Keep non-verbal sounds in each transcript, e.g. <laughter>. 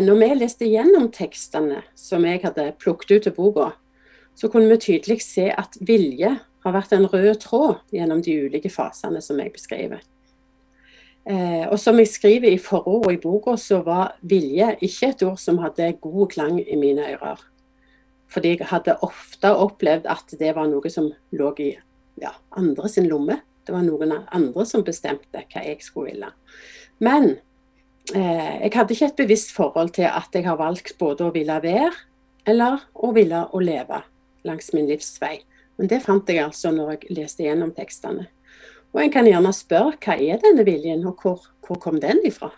Når vi leste gjennom tekstene som jeg hadde plukket ut av boka, så kunne vi tydelig se at vilje har vært en rød tråd gjennom de ulike fasene som jeg beskriver. Eh, og som jeg skriver i forordet i boka, så var vilje ikke et ord som hadde god klang i mine ører. Fordi jeg hadde ofte opplevd at det var noe som lå i ja, andre sin lomme. Det var noen andre som bestemte hva jeg skulle ville. Men jeg hadde ikke et bevisst forhold til at jeg har valgt både å ville være eller å ville å leve langs min livsvei. Men det fant jeg altså når jeg leste gjennom tekstene. Og en kan gjerne spørre hva er denne viljen, og hvor, hvor kom den ifra?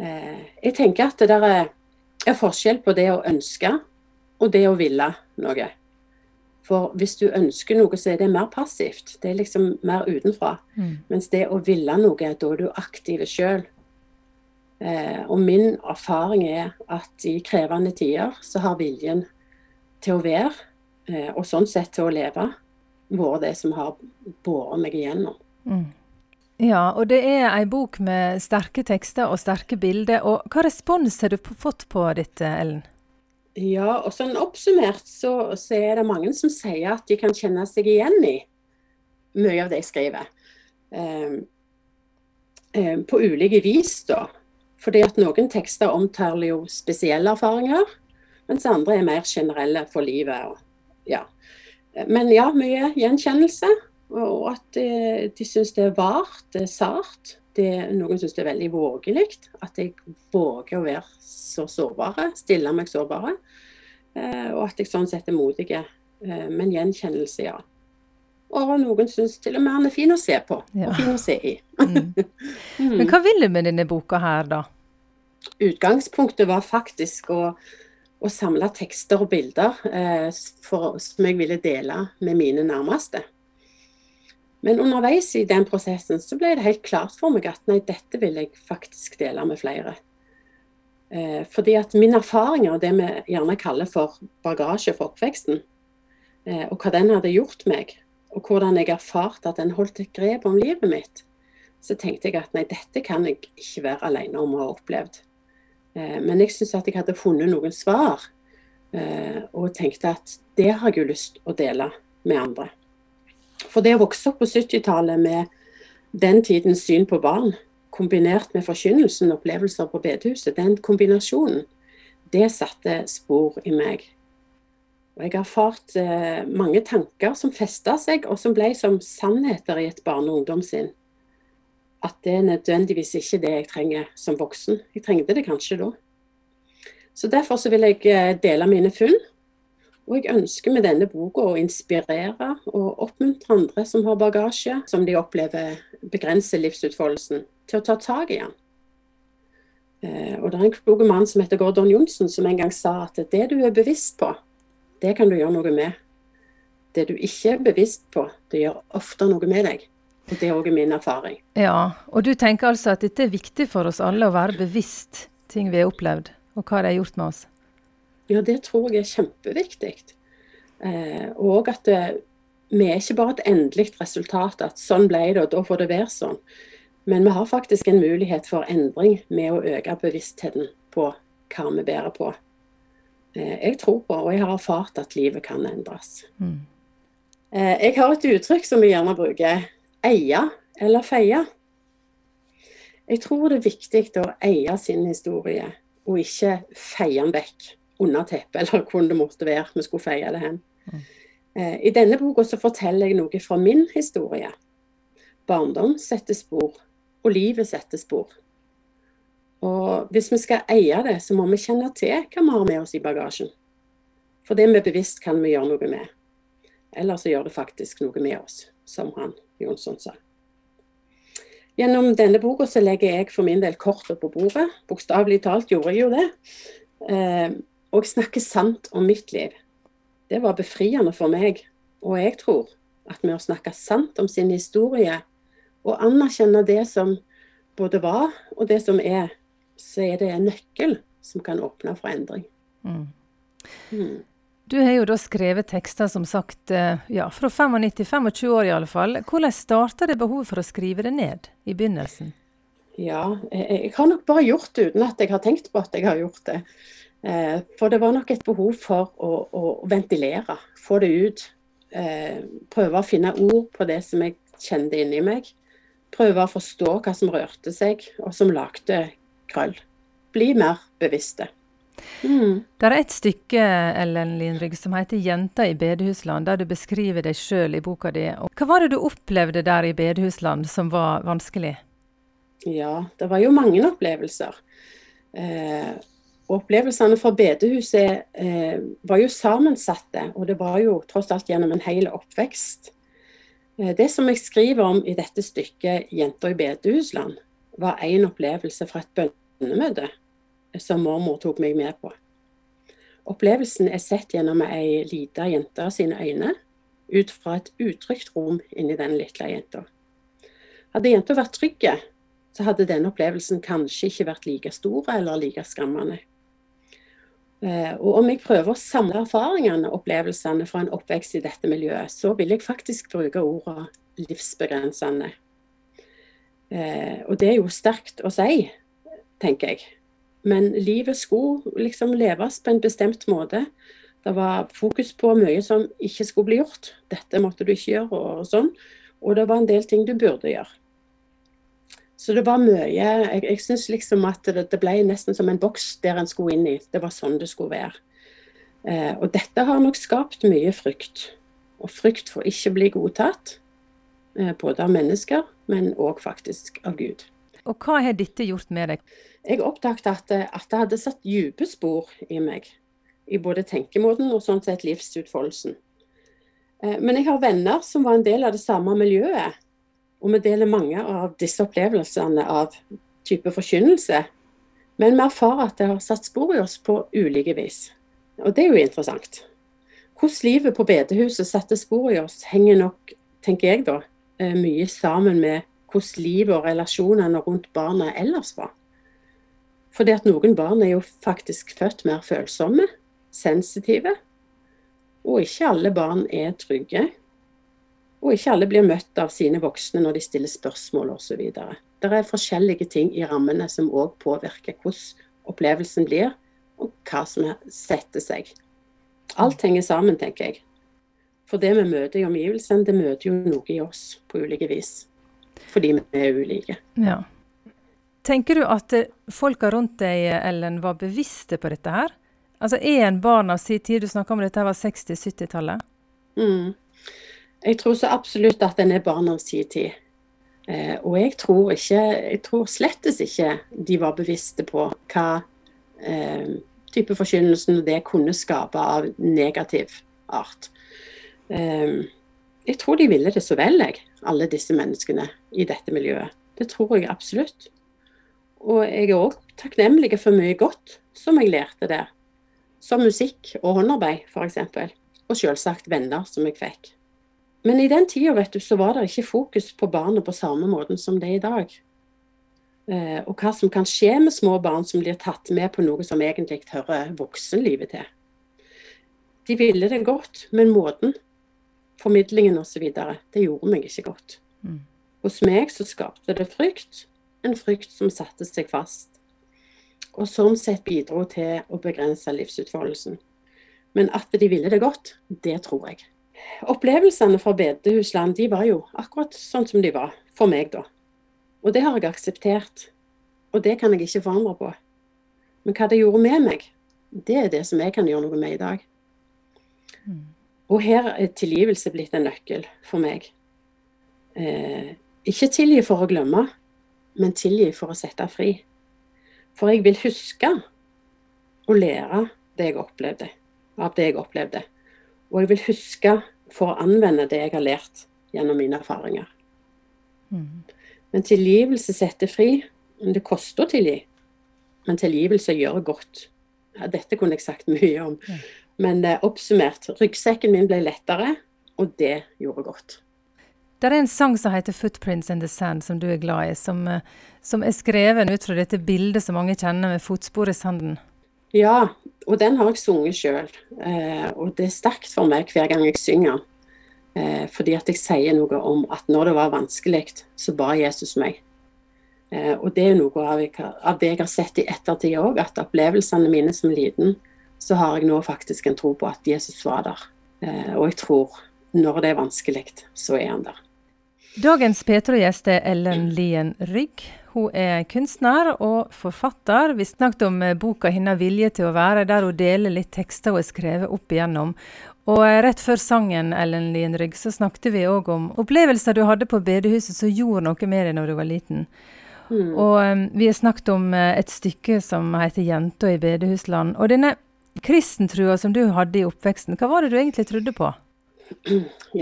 Eh, jeg tenker at det der er, er forskjell på det å ønske og det å ville noe. For hvis du ønsker noe, så er det mer passivt. Det er liksom mer utenfra. Mm. Mens det å ville noe, da er du aktiv sjøl. Eh, og min erfaring er at i krevende tider så har viljen til å være, eh, og sånn sett til å leve, vært det som har båret meg igjennom. Mm. Ja, og det er ei bok med sterke tekster og sterke bilder. Og hva respons har du fått på dette, Ellen? Ja, og sånn oppsummert så, så, er det mange som sier at de kan kjenne seg igjen i mye av det jeg skriver. Eh, eh, på ulike vis, da. Fordi at noen tekster omtaler jo spesielle erfaringer mens andre er mer generelle for livet. Ja. Men ja, mye gjenkjennelse. Og at de, de syns det er vart, det er sart. Det, noen syns det er veldig vågelig. At jeg våger å være så sårbare. Stille meg sårbare. Eh, og at jeg sånn sett er modig. Eh, men gjenkjennelse, ja. Og noen syns til og med han er fin å se på. Ja. Og fin å se i. mm. <laughs> Men hva vil du med denne boka her, da? Utgangspunktet var faktisk å å samle tekster og bilder eh, for, som jeg ville dele med mine nærmeste. Men underveis i den prosessen så ble det helt klart for meg at nei, dette vil jeg faktisk dele med flere. Eh, fordi at min erfaring og det vi gjerne kaller for bagasje for oppveksten, eh, og hva den hadde gjort meg, og hvordan jeg erfarte at den holdt et grep om livet mitt, så tenkte jeg at nei, dette kan jeg ikke være alene om å ha opplevd. Eh, men jeg syns at jeg hadde funnet noen svar, eh, og tenkte at det har jeg jo lyst å dele med andre. For det å vokse opp på 70-tallet med den tidens syn på barn, kombinert med forkynnelsen og opplevelser på bedehuset, den kombinasjonen, det satte spor i meg. Og jeg har erfart eh, mange tanker som festa seg, og som ble som sannheter i et barne- og ungdomssinn at det er nødvendigvis ikke det jeg trenger som voksen. Jeg trengte det kanskje da. Så Derfor så vil jeg eh, dele mine funn. Og jeg ønsker med denne boka å inspirere og oppmuntre andre som har bagasje som de opplever begrenser livsutfoldelsen, til å ta tak i den. Eh, og det er en klok mann som heter Gordon Johnsen som en gang sa at det du er bevisst på, det kan du gjøre noe med. Det du ikke er bevisst på, det gjør ofte noe med deg. Og Det er òg min erfaring. Ja, Og du tenker altså at dette er viktig for oss alle å være bevisst ting vi har opplevd, og hva det har gjort med oss? Ja, det tror jeg er kjempeviktig. Eh, og at det, vi er ikke bare et endelig resultat, at sånn ble det, og da får det være sånn. Men vi har faktisk en mulighet for endring med å øke bevisstheten på hva vi bærer på. Eh, jeg tror på, og jeg har erfart at livet kan endres. Mm. Eh, jeg har et uttrykk som vi gjerne bruker eie eller feie. Jeg tror det er viktig å eie sin historie, og ikke feie den vekk under teppet, <laughs> eller hvor det måtte være vi skulle feie det hen. Mm. Eh, I denne boka så forteller jeg noe fra min historie. Barndom setter spor, og livet setter spor. Og hvis vi skal eie det, så må vi kjenne til hva vi har med oss i bagasjen. For det vi bevisst kan vi gjøre noe med. Eller så gjør det faktisk noe med oss, som han Jonsson sa. Gjennom denne boka så legger jeg for min del kortet på bordet. Bokstavelig talt gjorde jeg jo det. Eh, og snakker sant om mitt liv. Det var befriende for meg. Og jeg tror at med å snakke sant om sin historie, og anerkjenne det som både var og det som er, så er det en nøkkel som kan åpne for endring. Mm. Mm. Du har jo da skrevet tekster som sagt eh, ja, fra 95-25 år i alle fall. Hvordan starta det behovet for å skrive det ned i begynnelsen? Ja, jeg har nok bare gjort det uten at jeg har tenkt på at jeg har gjort det. Eh, for det var nok et behov for å, å ventilere, få det ut. Eh, prøve å finne ord på det som jeg kjente inni meg. Prøve å forstå hva som rørte seg, og som lagde krøll. Bli mer bevisste. Mm. Det er et stykke Ellen Lindrygg, som heter 'Jenta i bedehusland', der du beskriver deg sjøl i boka di. Hva var det du opplevde der i bedehusland som var vanskelig? Ja, det var jo mange opplevelser. Eh, opplevelsene fra bedehuset eh, var jo sammensatte, og det var jo tross alt gjennom en hel oppvekst. Eh, det som jeg skriver om i dette stykket 'Jenta i bedehusland', var én opplevelse fra et bønnemøte som mormor tok meg med på. Opplevelsen er sett gjennom ei lita jente sine øyne, ut fra et utrygt rom inni den lille jenta. Hadde jenta vært trygg, så hadde denne opplevelsen kanskje ikke vært like stor eller like skremmende. Eh, og om jeg prøver å samle erfaringene og opplevelsene fra en oppvekst i dette miljøet, så vil jeg faktisk bruke ordene livsbegrensende. Eh, og det er jo sterkt å si, tenker jeg. Men livet skulle liksom leves på en bestemt måte. Det var fokus på mye som ikke skulle bli gjort. Dette måtte du ikke gjøre, og sånn. Og det var en del ting du burde gjøre. Så det var mye Jeg, jeg syns liksom at det, det, ble nesten som en boks der en skulle inn i. Det var sånn det skulle være. Eh, og dette har nok skapt mye frykt. Og frykt for ikke å bli godtatt. Eh, både av mennesker, men òg faktisk av Gud. Og hva har dette gjort med deg? Jeg oppdaget at, at det hadde satt dype spor i meg. I både tenkemåten og sånn sett livsutfoldelsen. Eh, men jeg har venner som var en del av det samme miljøet. Og vi deler mange av disse opplevelsene av type forkynnelse. Men vi erfarer at det har satt spor i oss på ulike vis. Og det er jo interessant. Hvordan livet på bedehuset satte spor i oss, henger nok, tenker jeg da, eh, mye sammen med hvordan livet og relasjonene rundt barna ellers var. Fordi at noen barn er jo faktisk født mer følsomme, sensitive. Og ikke alle barn er trygge. Og ikke alle blir møtt av sine voksne når de stiller spørsmål osv. Det er forskjellige ting i rammene som òg påvirker hvordan opplevelsen blir, og hva som setter seg. Alt henger sammen, tenker jeg. For det vi møter i omgivelsene, det møter jo noe i oss på ulike vis. Fordi vi er ulike. Ja. Tenker du at eh, folka rundt deg, Ellen, var bevisste på dette her? Altså Er en barn av sin tid? Du snakka om dette var 60-70-tallet. Mm. Jeg tror så absolutt at en er barn av sin tid. Eh, og jeg tror ikke Jeg tror slettes ikke de var bevisste på hva eh, type forkynnelsen det kunne skape av negativ art. Eh, jeg tror de ville det så vel, jeg, alle disse menneskene i dette miljøet. Det tror jeg absolutt. Og jeg er òg takknemlig for mye godt som jeg lærte der. Som musikk og håndarbeid, f.eks. Og selvsagt venner som jeg fikk. Men i den tida så var det ikke fokus på barnet på samme måten som det er i dag. Eh, og hva som kan skje med små barn som blir tatt med på noe som egentlig hører voksenlivet til. De ville det godt, men måten, formidlingen osv., det gjorde meg ikke godt. Mm. Hos meg så skapte det frykt, en frykt som satte seg fast, og sånn sett bidro til å begrense livsutfoldelsen. Men at de ville det godt, det tror jeg. Opplevelsene fra bedehusland de var jo akkurat sånn som de var, for meg, da. Og det har jeg akseptert. Og det kan jeg ikke forandre på. Men hva det gjorde med meg, det er det som jeg kan gjøre noe med i dag. Mm. Og her er tilgivelse blitt en nøkkel for meg. Eh, ikke tilgi for å glemme, men tilgi for å sette fri. For jeg vil huske og lære det jeg opplevde, av det jeg opplevde. Og jeg vil huske for å anvende det jeg har lært gjennom mine erfaringer. Mm. Men tilgivelse setter fri. Det koster å tilgi, men tilgivelse gjør godt. Ja, dette kunne jeg sagt mye om. Men eh, oppsummert, ryggsekken min ble lettere, og det gjorde godt. Det er en sang som heter 'Footprints in the Sand', som du er glad i. Som, eh, som er skrevet ut fra dette bildet som mange kjenner med fotspor i sanden. Ja, og den har jeg sunget sjøl. Eh, og det er sterkt for meg hver gang jeg synger. Eh, fordi at jeg sier noe om at når det var vanskelig, så ba Jesus meg. Eh, og det er noe av, av, det jeg har sett i ettertid òg, at opplevelsene mine som liten, så har jeg nå faktisk en tro på at Jesus var der. Eh, og jeg tror når det er vanskelig, så er han der. Dagens Petro-gjest er Ellen Lien Rygg. Hun er kunstner og forfatter. Vi snakket om eh, boka 'Hennes vilje til å være', der hun deler litt tekster hun har skrevet opp igjennom. Og eh, rett før sangen Ellen Lien Rygg, så snakket vi òg om opplevelser du hadde på bedehuset som gjorde noe med deg når du var liten. Mm. Og um, vi har snakket om et stykke som heter 'Jenta i bedehusland'. Og denne kristentrua som du hadde i oppveksten, hva var det du egentlig trodde på? <clears throat>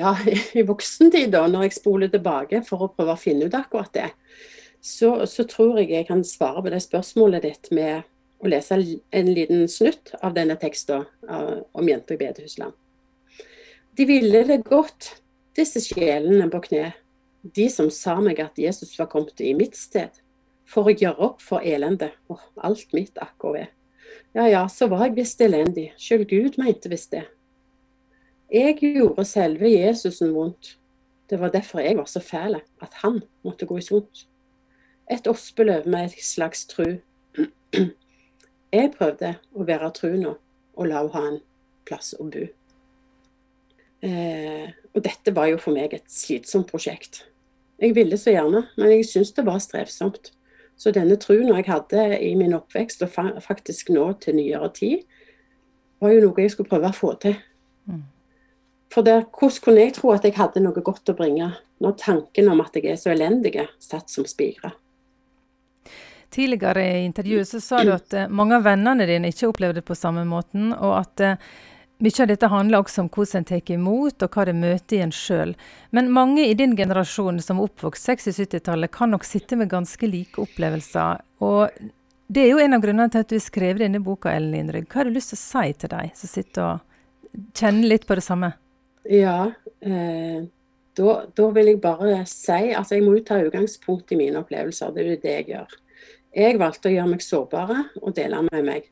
ja, <laughs> i voksen tid, da, når jeg spoler tilbake for å prøve å finne ut akkurat det, så, så, tror jeg jeg kan svare på det spørsmålet ditt med å lese en liten snutt av denne teksten om jenter i bedehusland. De ville det godt, disse sjelene på kne, de som sa meg at Jesus var kommet i mitt sted, for å gjøre opp for elendet, og alt mitt akkurat ved. Ja ja, så var jeg visst elendig, sjøl Gud mente visst det. Jeg gjorde selve Jesusen vondt. Det var derfor jeg var så fæl, at han måtte gå i sunt. Et ospeløv med et slags tru. <clears throat> Jeg prøvde å være tru nå, og la henne ha en plass å bo. Eh, og dette var jo for meg et slitsomt prosjekt. Jeg ville så gjerne, men jeg syntes det var strevsomt. Så denne truen jeg hadde i min oppvekst, og faktisk nå til nyere tid, var jo noe jeg skulle prøve å få til. Mm. For der, hvordan kunne jeg tro at jeg hadde noe godt å bringe, når tanken om at jeg er så elendig, satt som spigre? Tidligere i intervjuet så sa du at uh, mange av vennene dine ikke opplevde det på samme måten, og at uh, mye av dette handler også om hvordan en tar imot, og hva det møter i en sjøl. Men mange i din generasjon som oppvokst 60-70-tallet, kan nok sitte med ganske like opplevelser. Og det er jo en av grunnene til at du har skrevet denne boka, Ellen Lindrygg. Hva har du lyst til å si til deg som sitter og kjenner litt på det samme? Ja, eh, da, da, vil jeg bare si Altså, jeg må jo ta utgangspunkt i mine opplevelser. Det er jo det jeg gjør. Jeg valgte å gjøre meg sårbare og dele med meg.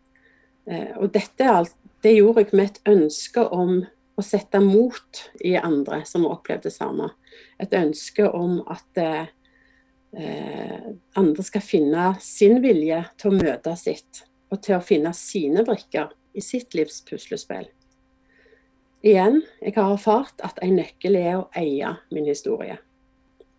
Eh, og dette er alt, det gjorde jeg med et ønske om å sette mot i andre som har opplevd det samme. Et ønske om at eh, andre skal finne sin vilje til å møte sitt, og til å finne sine brikker i sitt livs puslespill. Igjen, jeg har erfart at en nøkkel er å eie min historie.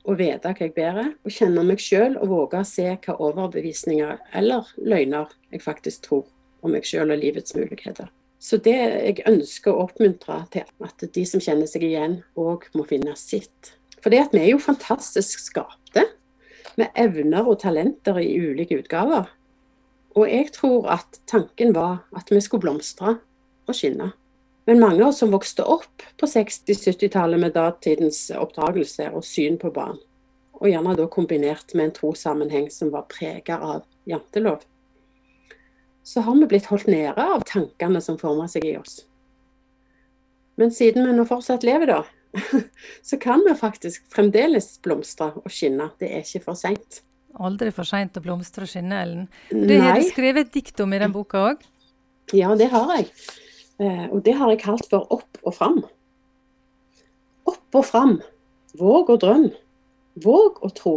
Å vite hva jeg bærer, og kjenne meg sjøl og våge å se hva overbevisninger eller løgner jeg faktisk tror om meg sjøl og livets muligheter. Så det jeg ønsker å oppmuntre til at de som kjenner seg igjen, òg må finne sitt. For det at vi er jo fantastisk skapte, med evner og talenter i ulike utgaver. Og jeg tror at tanken var at vi skulle blomstre og skinne. Men mange av oss som vokste opp på 60-70-tallet med datidens oppdragelse og syn på barn, og gjerne da kombinert med en trossammenheng som var prega av jantelov, så har vi blitt holdt nede av tankene som former seg i oss. Men siden vi nå fortsatt lever, da, <laughs> så kan vi faktisk fremdeles blomstre og skinne. Det er ikke for seint. Aldri for seint å blomstre og skinne, Ellen. Det har du skrevet et dikt om i den boka òg? Ja, det har jeg. Eh, og det har jeg kalt for opp og fram. Opp og fram. Våg og drøm. Våg å tro.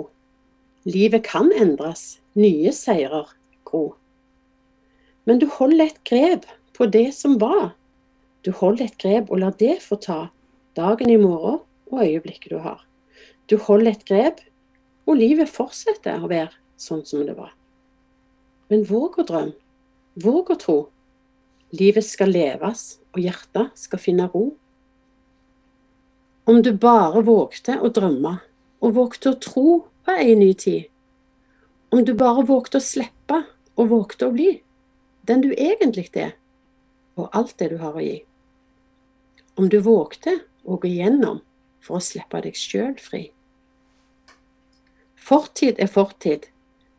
Livet kan endres. Nye seirer gro. Men du holder et grep på det som var. Du holder et grep og lar det få ta dagen i morgen og øyeblikket du har. Du holder et grep, og livet fortsetter å være sånn som det var. Men våg å drømme. Våg å tro. Livet skal leves, og hjertet skal finne ro. Om du bare vågte å drømme, og vågte å tro på ei ny tid. Om du bare vågte å slippe, og vågte å bli den du egentlig er, og alt det du har å gi. Om du vågte å gå gjennom for å slippe deg sjøl fri. Fortid er fortid.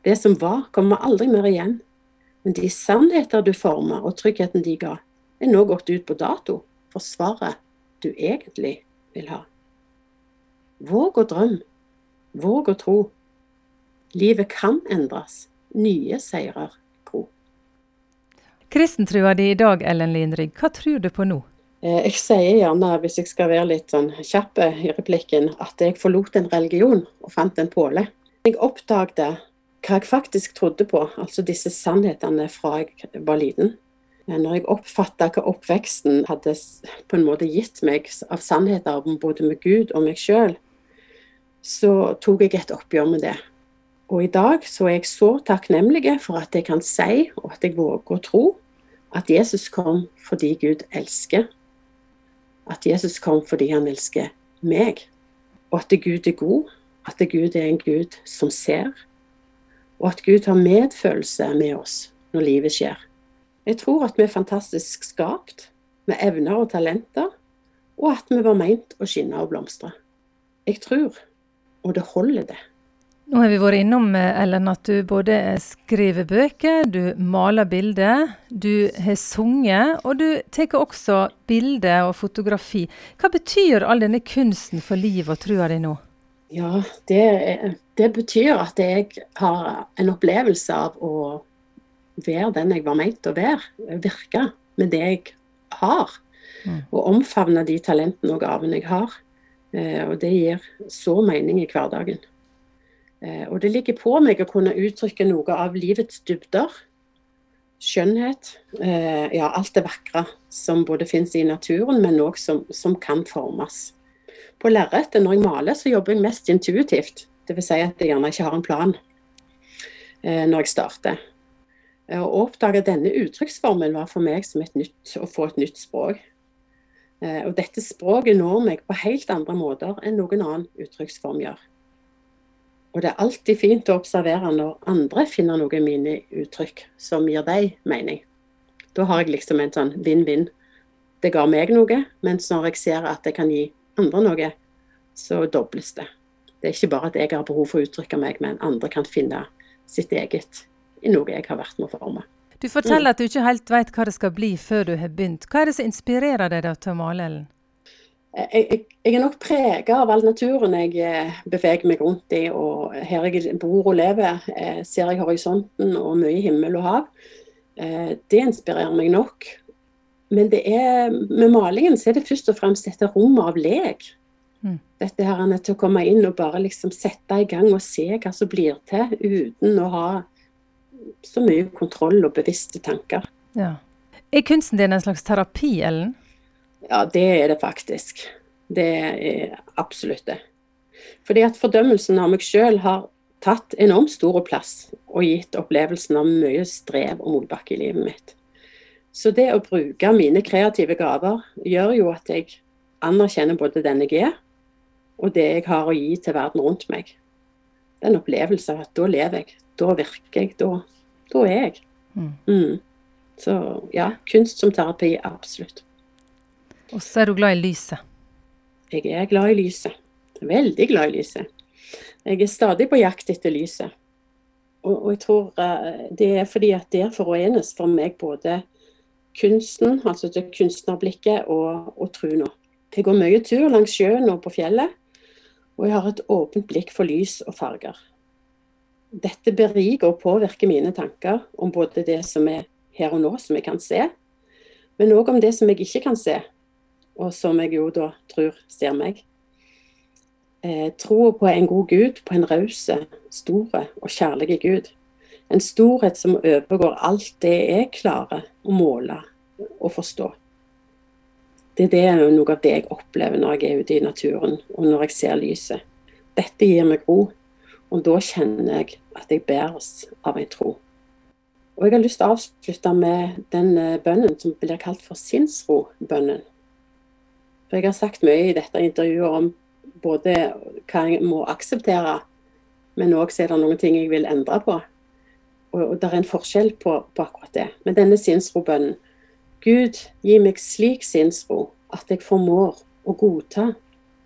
Det som var, kommer aldri mer igjen. Men de sannheter du former, og tryggheten de ga, er nå gått ut på dato for svaret du egentlig vil ha. Våg å drømme. Våg å tro. Livet kan endres. Nye seirer. Kristentrua di i dag, Ellen Lindrygg, hva tror du på nå? Eh, jeg sier gjerne, hvis jeg skal være litt sånn kjapp i replikken, at jeg forlot en religion og fant en påle. Jeg oppdaget hva jeg faktisk trodde på, altså disse sannhetene fra jeg var liten. Når jeg oppfatta hva oppveksten hadde på en måte gitt meg av sannheter både med Gud og meg sjøl, så tok jeg et oppgjør med det. Og i dag så er jeg så takknemlig for at jeg kan si, og at jeg våger å tro, at Jesus kom fordi Gud elsker. At Jesus kom fordi han elsker meg. Og at Gud er god. At Gud er en Gud som ser. Og at Gud har medfølelse med oss når livet skjer. Jeg tror at vi er fantastisk skapt, med evner og talenter, og at vi var meint å skinne og blomstre. Jeg tror, og det holder, det. Nå har vi vært innom eh, Ellen, at du både skriver bøker, du maler bilder, du har sunget, og du tar også bilder og fotografi. Hva betyr all denne kunsten for livet og trua di nå? Ja, det, det betyr at jeg har en opplevelse av å være den jeg var meint å være. Virke med det jeg har. Mm. Og omfavne de talentene og gavene jeg har. Eh, og det gir så mening i hverdagen. Eh, og det ligger på meg å kunne uttrykke noe av livets dybder. Skjønnhet. Eh, ja, alt det vakre som både finnes i naturen, men òg som, som, kan formes. På lerretet, når jeg maler, så jobber jeg mest intuitivt. Dvs. Si at jeg gjerne ikke har en plan når jeg starter. Å oppdage denne uttrykksformen var for meg som et nytt, å få et nytt språk. Eh, og dette språket når meg på helt andre måter enn noen annen uttrykksform gjør. Og det er alltid fint å observere når andre finner noe i mine uttrykk som gir deg mening. Da har jeg liksom en sånn vinn-vinn. Det ga meg noe, mens når jeg ser at det kan gi andre noe, så dobles det. Det er ikke bare at jeg har behov for å uttrykke meg, men andre kan finne sitt eget i noe jeg har vært med å forme. Du forteller mm. at du ikke helt vet hva det skal bli før du har begynt. Hva er det som inspirerer deg da til å male, Ellen? Jeg, jeg, jeg, er nok prega av all naturen jeg eh, beveger meg rundt i. og Her jeg bor og lever, eh, ser jeg horisonten og mye himmel og hav. Eh, det inspirerer meg nok. Men det er, med malingen så er det først og fremst dette rommet av lek. Mm. Dette her er til å komme inn og bare liksom sette i gang og se hva som blir til, uten å ha så mye kontroll og bevisste tanker. Ja. Er kunsten din en slags terapi, Ellen? Ja, det er det faktisk. Det er absolutt det. Fordi at fordømmelsen av meg sjøl har tatt enormt stor plass og gitt opplevelsen av mye strev og motbakke i livet mitt. Så det å bruke mine kreative gaver gjør jo at jeg anerkjenner både den jeg er, og det jeg har å gi til verden rundt meg. Det er en opplevelse av at da lever jeg, da virker jeg, da, da er jeg. Mm. Mm. Så ja, kunst som terapi, absolutt. Og så er du glad i lyset? Jeg er glad i lyset. Veldig glad i lyset. Jeg er stadig på jakt etter lyset. Og, og jeg tror uh, det er fordi at der forenes for meg både kunsten, altså det kunstnerblikket, og, og trua. Jeg går mye tur langs sjøen og på fjellet, og jeg har et åpent blikk for lys og farger. Dette beriker og påvirker mine tanker om både det som er her og nå, som jeg kan se, men òg om det som jeg ikke kan se, og som jeg jo da tror ser meg. Eh, Troa på en god Gud, på en raus, store og kjærlig Gud. En storhet som overgår alt det jeg klarer å måle og forstå. Det er det noe av det jeg opplever når jeg er ute i naturen, og når jeg ser lyset. Dette gir meg ro, og da kjenner jeg at jeg bæres av en tro. Og jeg har lyst til å avslutte med den eh, bønnen som blir kalt for sinnsro-bønnen. For jeg har sagt mye i dette intervjuet om både hva jeg må akseptere, men òg er det noen ting jeg vil endre på. Og, og det er en forskjell på, på akkurat det. Men denne sinnsro-bønnen Gud, gi meg slik sinnsro at jeg formår å godta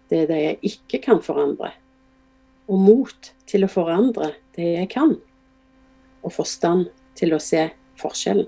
det, det jeg ikke kan forandre og mot til å forandre det jeg kan, og forstand til å se forskjellen.